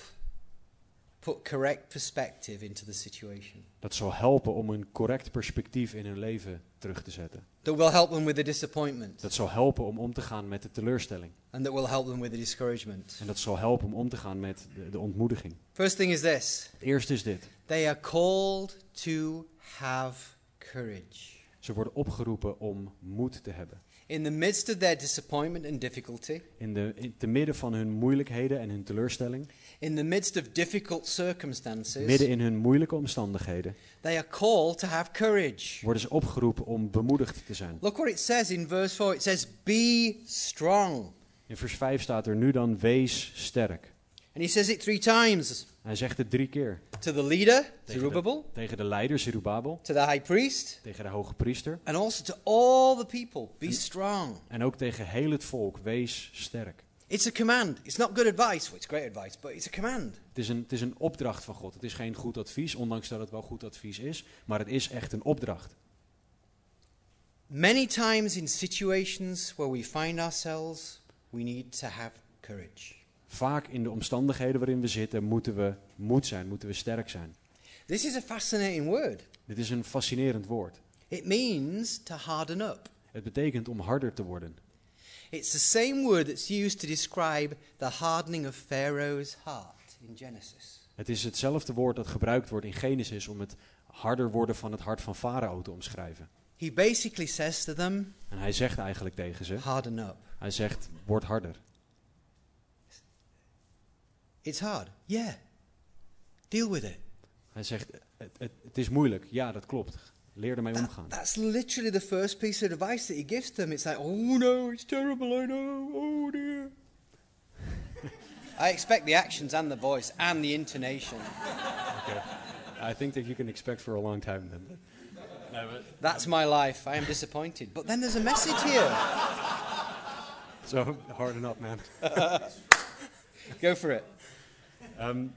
put correct perspective into the situation. Dat zal helpen om een correct perspectief in hun leven terug te zetten. That will help them with the disappointment. Dat zal helpen om om te gaan met de teleurstelling. And that will help them with the discouragement. En dat zal helpen om om te gaan met de, de ontmoediging. First thing is this Het eerste is dit. they are called to have courage. Ze worden opgeroepen om moed te hebben. In the midst of their disappointment and difficulty, In de, in, te midden van hun moeilijkheden en hun teleurstelling, in the midst of difficult circumstances, midden in hun moeilijke omstandigheden, they are called to have courage. worden ze opgeroepen om bemoedigd te zijn. Look what it says in verse 4 it says, Be strong. In vers 5 staat er nu dan wees sterk. And he says it three times Hij zegt het drie keer. to the leader, Tegen Zerubbabel, Tegen de leider Zerubabel, to the high priest, tegen de hoge priester and also to all the people. Be strong. en ook tegen heel het volk. Wees sterk. It's a command. It's not good advice. Well, it's great advice, but it's a command. Het is, een, het is een opdracht van God. Het is geen goed advies, ondanks dat het wel goed advies is. Maar het is echt een opdracht. Many times in situations where we find ourselves, we need to have courage. Vaak in de omstandigheden waarin we zitten, moeten we moed zijn, moeten we sterk zijn. This is a fascinating word. Dit is een fascinerend woord. It means to harden up. Het betekent om harder te worden. It's the same word that's used to describe the hardening of Pharaoh's heart in Genesis. Het is hetzelfde woord dat gebruikt wordt in Genesis om het harder worden van het hart van Farao te omschrijven. He basically says to them, En hij zegt eigenlijk tegen ze, harden up. hij zegt, word harder. It's hard. Yeah. Deal with it. Hij zegt, het, het, het is moeilijk. Ja, dat klopt. Leer ermee That- omgaan. that's literally the first piece of advice that he gives them. It's like, oh no, it's terrible, I know, oh dear. I expect the actions and the voice and the intonation. I think that you can expect for a long time then. Nee, maar- That's my life. I am disappointed. But then there's a message here. So, harden up man. Go for it. Ehm,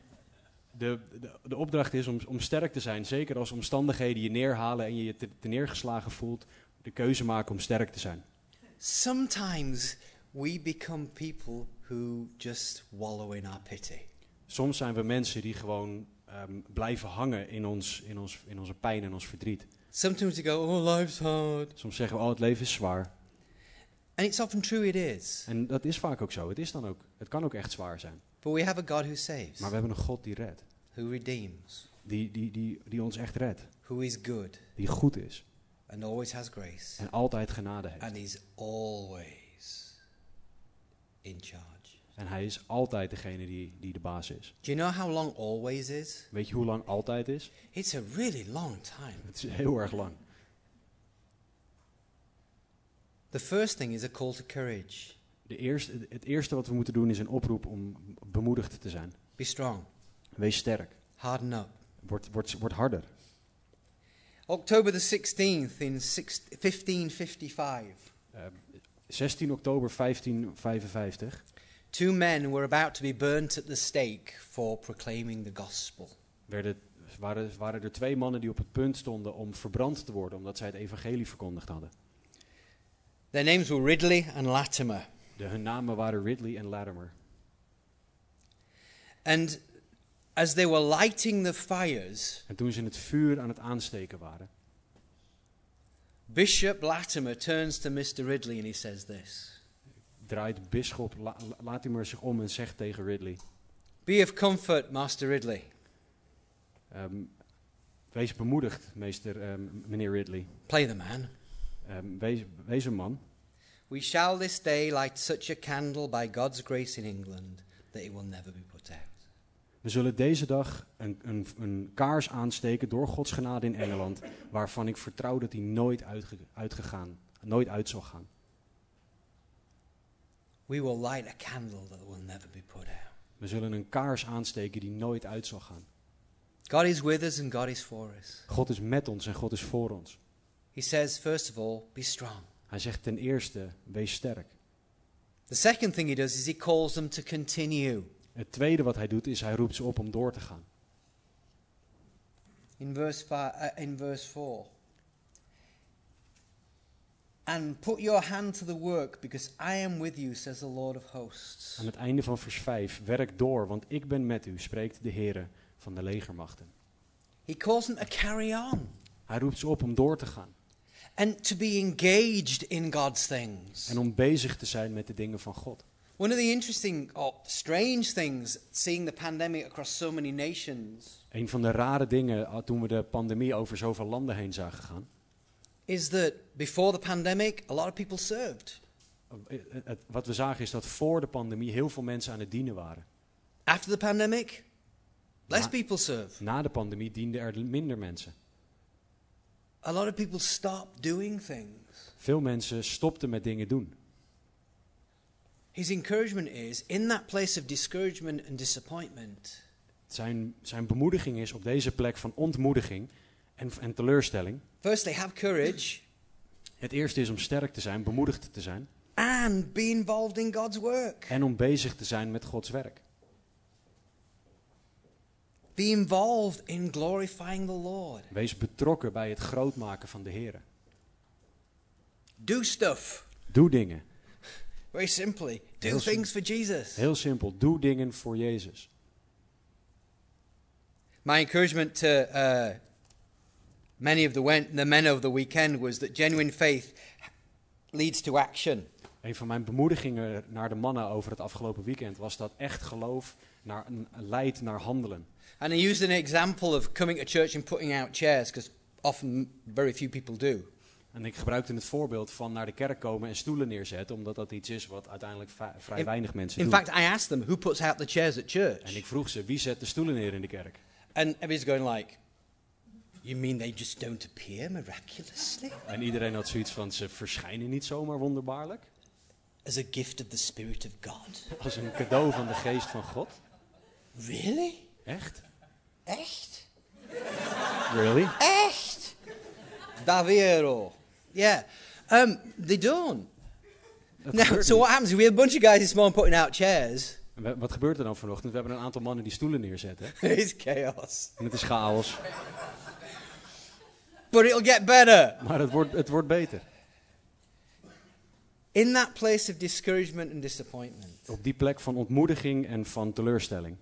de, de, de opdracht is om, om sterk te zijn. Zeker als omstandigheden je neerhalen en je je te, te neergeslagen voelt. De keuze maken om sterk te zijn. Sometimes we become people who just wallow in our pity. Soms zijn we mensen die gewoon ehm, blijven hangen in, ons, in, ons, in onze pijn en ons verdriet. Sometimes we go, oh, life's hard. Soms zeggen we, oh, het leven is zwaar. And it's often true it is. En dat is vaak ook zo. Het, is dan ook, het kan ook echt zwaar zijn. But we have a God who saves, Maar we hebben een God die redt. who redeems, Die, die, die, die ons echt redt. who is good Die goed is. and always has grace En altijd genade heeft. and is always in charge. En hij is altijd degene die, die de baas is. Do you know how long always is? Weet je hoe lang altijd is? It's a really long time. Het is heel erg lang. The first thing is a call to courage. De eerste, het eerste wat we moeten doen is een oproep om bemoedigd te zijn. Be strong, Wees sterk. harden up. Word, word, word harder. October the 16th in six- 1555, Eh, 16 oktober 1555 two men were about to be burnt at the stake for proclaiming the gospel. werden, waren, waren er twee mannen die op het punt stonden om verbrand te worden omdat zij het evangelie verkondigd hadden. Their names were Ridley and Latimer. De, hun namen waren Ridley en Latimer. And as they were lighting the fires, En toen ze het vuur aan het aansteken waren, Bishop Latimer turns to Mr. Ridley and he says this draait La- La- Latimer zich om en zegt tegen Ridley: Be of comfort, Master Ridley. ehm, Wees bemoedigd, meester, ehm, meneer Ridley. Play the man. Ehm, wees, wees een man. We shall this day light such a candle by God's grace in England that it will never be put out. We zullen deze dag een, een, een kaars aansteken door Gods genade in Engeland, waarvan ik vertrouw dat die nooit uitge- uitgegaan, nooit uit zal gaan. We will light a candle that will never be put out. We zullen een kaars aansteken die nooit uit zal gaan. God is with us and God is for us. God is met ons en God is voor ons. He says, first of all, be strong. Hij zegt ten eerste, wees sterk. The second thing he does is he calls them to continue. Het tweede wat hij doet is hij roept ze op om door te gaan. In verse, five, uh, in verse 4. And put your hand to the work, because I am with you, says the Lord of hosts. Aan het einde van vers 5, werk door, want ik ben met u, spreekt de Heere van de legermachten. He calls them to carry on Hij roept ze op om door te gaan and to be engaged in God's things. en om bezig te zijn met de dingen van God. One of the interesting or strange things seeing the pandemic across so many nations Een van de rare dingen ah, toen we de pandemie over zoveel landen heen zagen gaan, is that before the pandemic, a lot of people served. eh, het- wat we zagen is dat voor de pandemie heel veel mensen aan het dienen waren. After the pandemic, less Na- people serve. Na de pandemie dienden er minder mensen. A lot of people stopped doing things. Veel mensen stopten met dingen doen. His encouragement is in that place of discouragement and disappointment, Zijn, zijn bemoediging is op deze plek van ontmoediging en, en teleurstelling. firstly, have courage Het eerste is om sterk te zijn, bemoedigd te zijn and be involved in God's work. en om bezig te zijn met Gods werk. Be involved in glorifying the Lord. Wees betrokken bij het grootmaken van de Heer. Do stuff. Doe dingen. Very simply, do Heel things for Jesus. Heel simpel, doe dingen voor Jezus. My encouragement to uh, many of the, the men over the weekend was that genuine faith leads to action. Een van mijn bemoedigingen naar de mannen over het afgelopen weekend was dat echt geloof naar, leidt naar handelen. And I used an example of coming to church and putting out chairs, because often very few people do. En ik gebruikte het voorbeeld van naar de kerk komen en stoelen neerzetten, omdat dat iets is wat uiteindelijk vrij In- weinig mensen In doen. fact, I asked them, who puts out the chairs at en church? ik vroeg ze, wie zet de stoelen neer in de kerk? And everybody's going like, you mean they just don't appear miraculously? En iedereen had zoiets van, ze verschijnen niet zomaar wonderbaarlijk. As a gift of the Spirit of God? Als een cadeau van de geest van God. Really? Echt? Echt? Really? Echt? Davvero. Yeah. Um, they don't. Now, so what happens? We had a bunch of guys this morning putting out chairs. We- Wat gebeurt er dan vanochtend? We hebben een aantal mannen die stoelen neerzetten. it's chaos. En het is chaos. But it'll get better. Maar het wordt, het wordt beter. In that place of discouragement and disappointment, Op die plek van ontmoediging en van teleurstelling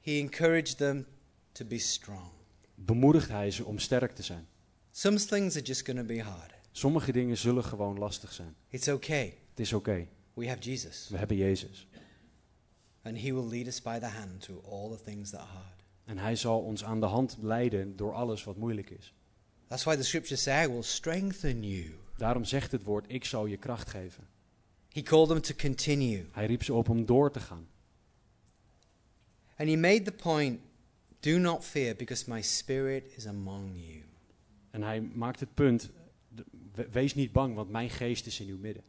he encouraged them to be strong. bemoedigt hij ze om sterk te zijn. Some things are just going to be hard. Sommige dingen zullen gewoon lastig zijn. It's okay. Het is oké. We have Jesus, We hebben Jezus. and he will lead us by the hand through all the things that are hard. En hij zal ons aan de hand leiden door alles wat moeilijk is. That's why the scriptures say, I will strengthen you. Daarom zegt het woord, ik zal je kracht geven. He called them to continue. Hij riep ze op om door te gaan. And he made the point do not fear, because my spirit is among you. En hij maakt het punt, wees niet bang, want mijn geest is in uw midden.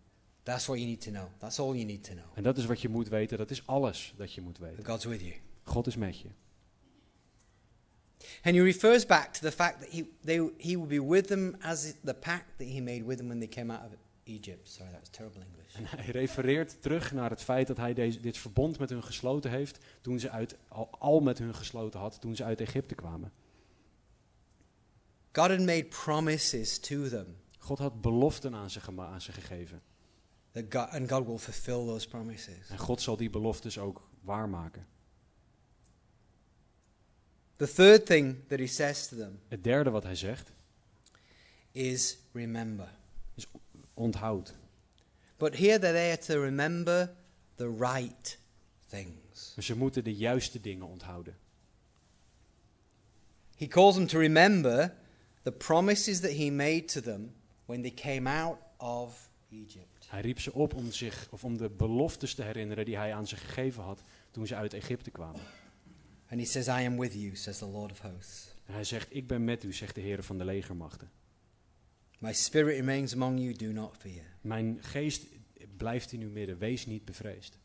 That's what you need to know. That's all you need to know. En dat is wat je moet weten, dat is alles dat je moet weten. God's with you. God is met je. And he refers back to the fact that he, they, he will be with them as the pact that he made with them when they came out of Egypt. Sorry, that was terrible English. En hij refereert terug naar het feit dat hij deze, dit verbond met hun gesloten heeft, toen ze uit, al, al met hun gesloten had, toen ze uit Egypte kwamen. God had made promises to them, God had beloften aan ze, aan ze gegeven. that God, and God will fulfill those promises. En God zal die beloftes ook waarmaken. The third thing that he says to them Het derde wat hij zegt, is remember. is onthoud. But here they are to remember the right things. Maar ze moeten de juiste dingen onthouden. He calls them to remember the promises that he made to them when they came out of Egypt. Hij riep ze op om, zich, of om de beloftes te herinneren die hij aan ze gegeven had toen ze uit Egypte kwamen. And he says, I am with you, says the Lord of hosts. En hij zegt, ik ben met u, zegt de Heer van de legermachten. My spirit remains among you, do not fear. Mijn geest blijft in uw midden. Wees niet bevreesd.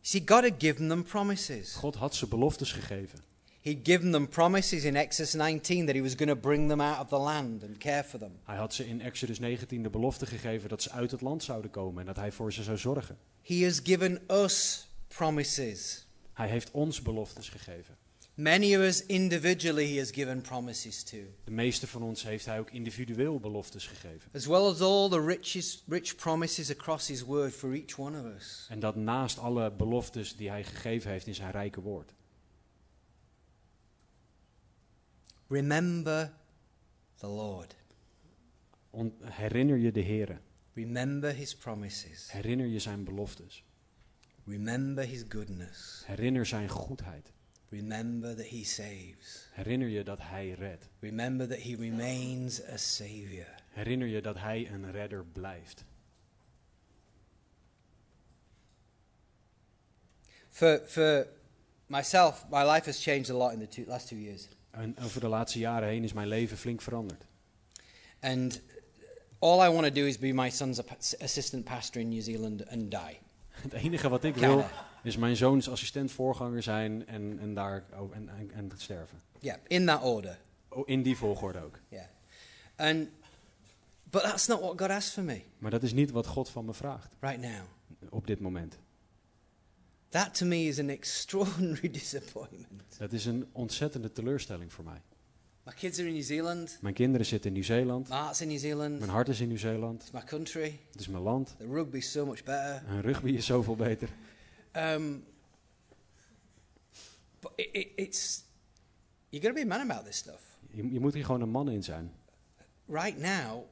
See, God had given them promises. God had ze beloftes gegeven. He'd given them promises in Exodus 19 that he was going to bring them out of the land and care for them. Hij had ze in Exodus 19 de belofte gegeven dat ze uit het land zouden komen en dat hij voor ze zou zorgen. He has given us promises. Hij heeft ons beloftes gegeven. Many of us individually, he has given promises to, De meeste van ons heeft hij ook individueel beloftes gegeven. as well as all the richest, rich promises across his word for each one of us. En dat naast alle beloftes die hij gegeven heeft in zijn rijke woord. Remember the Lord. On- herinner je de Here. Remember his promises. Herinner je zijn beloftes. Remember his goodness. Herinner zijn goedheid. Remember that he saves. Herinner je dat hij redt. Remember that he remains a savior. Herinner je dat hij een redder blijft. For, for myself, my life has changed a lot in the two, last two years. En over de laatste jaren heen is mijn leven flink veranderd. And all I want to do is be my son's assistant pastor in New Zealand and die. Het enige wat ik wil is mijn zoons assistent voorganger zijn en, en daar oh, en, en, en sterven. Yeah, in that order. Oh, in die volgorde ook. Yeah. And but that's not what God asked for me Maar dat is niet wat God van me vraagt right now. op dit moment. That to me is an extraordinary disappointment. Dat is een ontzettende teleurstelling voor mij. My kids are in New Zealand. Mijn kinderen zitten in Nieuw-Zeeland. My heart's in New Zealand. Mijn hart is in Nieuw-Zeeland. It's my country. Het is mijn land. The rugby's so much better. En rugby is zoveel beter. Um, but it, it, it's you be a man about this stuff. Je, je moet hier gewoon een man in zijn. Right now,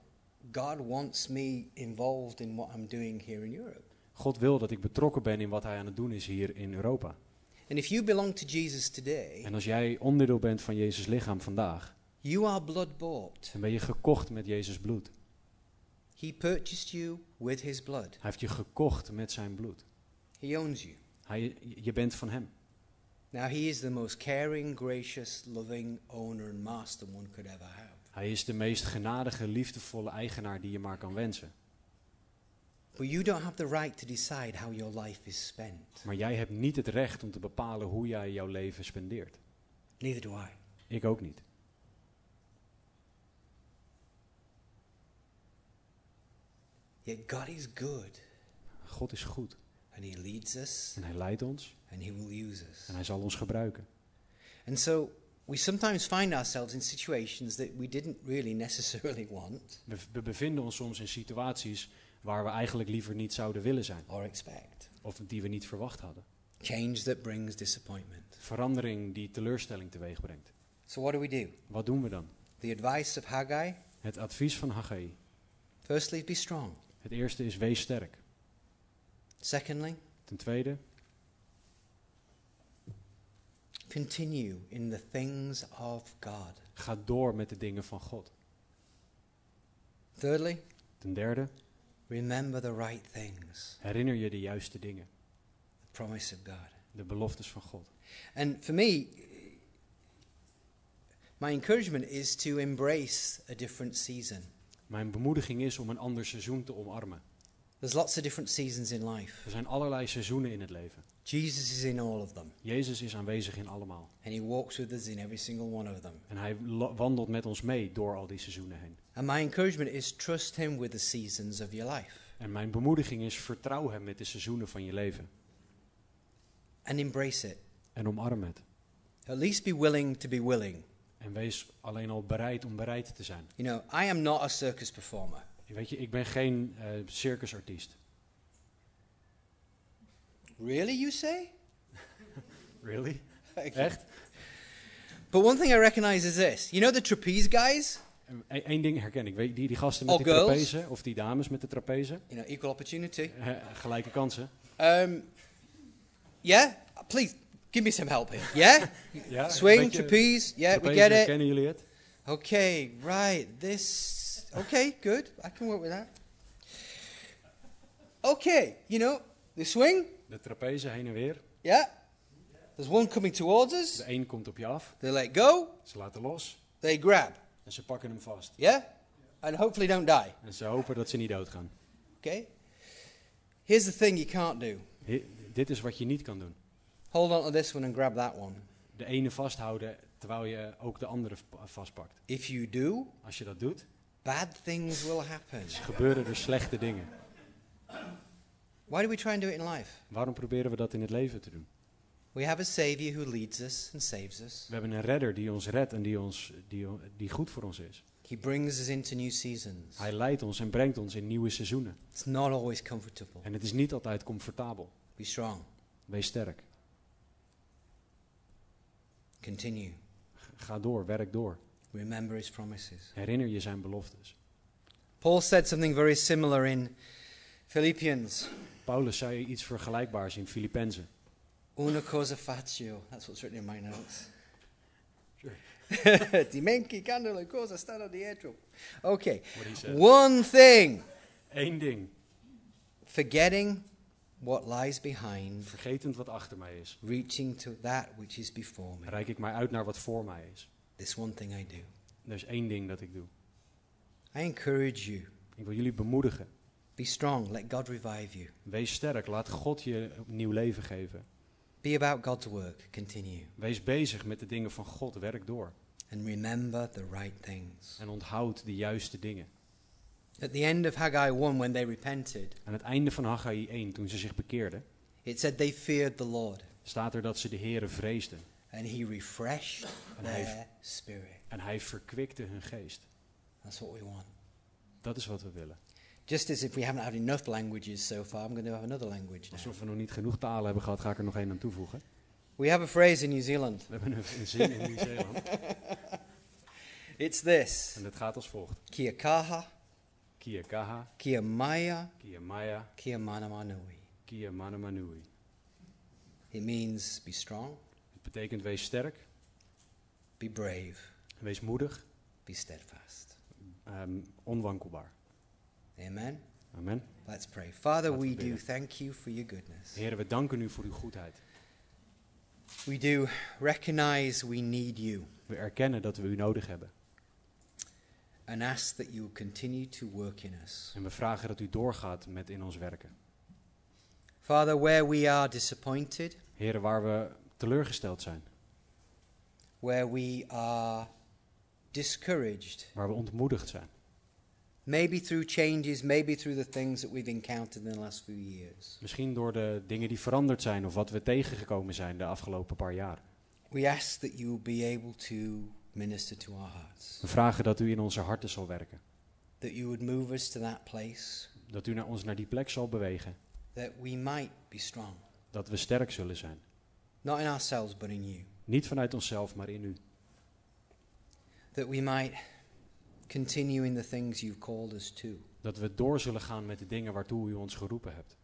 God wants me involved in what I'm doing here in Europe. God wil dat ik betrokken ben in wat hij aan het doen is hier in Europa. And if you belong to Jesus today, En als jij onderdeel bent van Jezus lichaam vandaag, you are blood bought. dan ben je gekocht met Jezus bloed. He purchased you with his blood. Hij heeft je gekocht met zijn bloed. He owns you. Hij, je bent van hem. Now, he is the most caring, gracious, loving owner and master one could ever have. Hij is de meest genadige, liefdevolle eigenaar die je maar kan wensen. But you don't have the right to decide how your life is spent. Maar jij hebt niet het recht om te bepalen hoe jij jouw leven spendeert. Neither do I. Ik ook niet. Yet God is good, God is goed. and he leads us, En hij leidt ons. and he will use us. En hij zal ons gebruiken. And so we sometimes find ourselves in situations that we didn't really necessarily want We, we bevinden ons soms in situaties waar we eigenlijk liever niet zouden willen zijn. or expect. Of die we niet verwacht hadden. Change that brings disappointment. Verandering die teleurstelling teweeg brengt. So, what do we do? Wat doen we dan? The advice of Haggai Het advies van Haggai. firstly, be strong. Het eerste is wees sterk. Secondly, Ten tweede, continue in the things of God. ga door met de dingen van God. Thirdly, Ten derde, remember the right things, herinner je de juiste dingen. the promise of God. De beloftes van God. And for me, my encouragement is to embrace a different season. Mijn bemoediging is om een ander seizoen te omarmen. There's lots of different seasons in life. Er zijn allerlei seizoenen in het leven. Jesus is in all of them, Jezus is aanwezig in allemaal. and He walks with us in every single one of them. En hij wandelt met ons mee door al die seizoenen heen. And my encouragement is trust Him with the seasons of your life En mijn bemoediging is vertrouw hem met de seizoenen van je leven. and embrace it. En omarm het. At least be willing to be willing. En wees alleen al bereid om bereid te zijn. You know, I am not a circus performer. Weet je, ik ben geen eh, circusartiest. Really, you say? Really? Echt? But one thing I recognize is this. You know the trapeze guys? Eén ding herken ik. Die, die gasten met All girls? trapeze, of die dames met de trapeze, You know, equal opportunity. eh, gelijke kansen. Um, yeah? Please, give me some help here. Yeah? Ja, Swing, trapeze. Yeah, we get it. Herkennen jullie het? Okay, right. This. Okay, good. I can work with that. Okay, you know, the swing. De trapeze heen en weer. Yeah. There's one coming towards us. De een komt op je af, They let go. ze laten los They grab. en ze pakken hem vast. Yeah? And hopefully don't die. En ze hopen dat ze niet doodgaan. Okay? Here's the thing you can't do. He- dit is wat je niet kan doen. Hold on to this one and grab that one. De ene vasthouden terwijl je ook de andere vastpakt. If you do, Als je dat doet, bad things will happen. gebeuren er slechte dingen. Why do we try and do it in life? Waarom proberen we dat in het leven te doen? We have a Savior who leads us and saves us. We hebben een redder die ons redt en die, ons, die, die goed voor ons is. He brings us into new seasons. Hij leidt ons en brengt ons in nieuwe seizoenen. It's not always comfortable. En het is niet altijd comfortabel. Be strong. Wees sterk. Continue. Ga door, werk door. Remember his promises. Herinner je zijn beloftes. Paul said something very similar in Philippians. Paulus zei iets vergelijkbaars in Filippenzen. Una cosa faccio. That's what's written in my notes. Sure. Dimenticando cose stanno dietro. Okay. What he said. One thing. Eén ding. Forgetting what lies behind, Vergetend wat achter mij is, reaching to that which is before me. reik ik mij uit naar wat voor mij is. This one thing I do. Er is één ding dat ik doe. I encourage you. Ik wil jullie bemoedigen. Be strong. Let God revive you. Wees sterk. Laat God je nieuw leven geven. Be about God's work. Continue. Wees bezig met de dingen van God. Werk door. And remember the right things. En onthoud de juiste dingen. At the end of Haggai 1, when they repented, Aan het einde van Haggai 1, toen ze zich bekeerden, it said they feared the Lord. staat er dat ze de Here vreesden. And he refreshed hij- their spirit. En hij verkwikte hun geest. That's what we want. Dat is wat we willen. Just as if we haven't had enough languages so far, I'm going to have another language now. Alsof we nog niet genoeg talen hebben gehad, ga ik er nog één aan toevoegen. We have a phrase in New Zealand. We hebben een zin in Nieuw-Zeeland. It's this En het gaat als volgt. Kia kaha, Kia kaha, kia maya, kia maya, kia manamanui. kia manamanui. It means be strong, Het betekent wees sterk, be brave, wees moedig, be steadfast. ehm, onwankelbaar. Amen. Amen. Let's pray. Father, Laten we do thank you for your goodness. Heren, we danken u voor uw goedheid. We do recognize we need you We erkennen dat we u nodig hebben. and ask that you continue to work in us. En we vragen dat u doorgaat met in ons werken. Father, where we are disappointed, Heren, waar we teleurgesteld zijn, where we are discouraged, waar we ontmoedigd zijn. Maybe through changes, maybe through the things that we've encountered in the last few years, Misschien door de dingen die veranderd zijn of wat we tegengekomen zijn de afgelopen paar jaar. we ask that you will be able to minister to our hearts, We vragen dat u in onze harten zal werken. that you would move us to that place, Dat u naar ons naar die plek zal bewegen. that we might be strong, Dat we sterk zullen zijn. not in ourselves, but in you, Niet vanuit onszelf, maar in u. that we might continue in the things you've called us to, Dat we door zullen gaan met de dingen waartoe u ons geroepen hebt.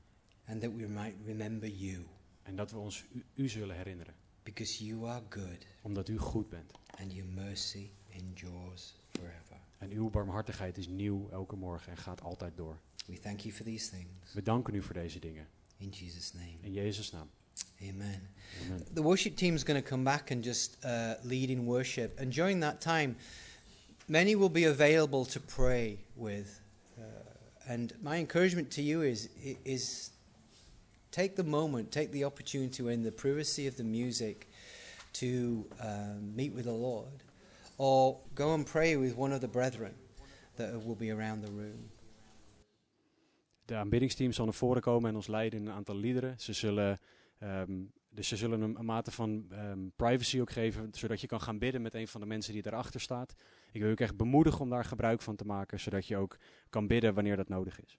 and that we might remember you, En dat we ons u, u zullen herinneren. because you are good Omdat u goed bent. and your mercy endures forever. En uw barmhartigheid is nieuw elke morgen en gaat altijd door. We thank you for these things. We danken u voor deze dingen. In Jesus' name. In Jezus' naam. Amen. Amen. The worship team is going to come back and just uh, lead in worship. And during that time, many will be available to pray with. Uh, and my encouragement to you is, is take the moment, take the opportunity in the privacy of the music to um, meet with the Lord. Or go and pray with one of the brethren that will be around the room. De aanbiddingsteam zal naar voren komen en ons leiden in een aantal liederen. Ze zullen, ehm, dus ze zullen een, mate van ehm, privacy ook geven, zodat je kan gaan bidden met een van de mensen die daarachter staat. Ik wil je ook echt bemoedigen om daar gebruik van te maken, zodat je ook kan bidden wanneer dat nodig is.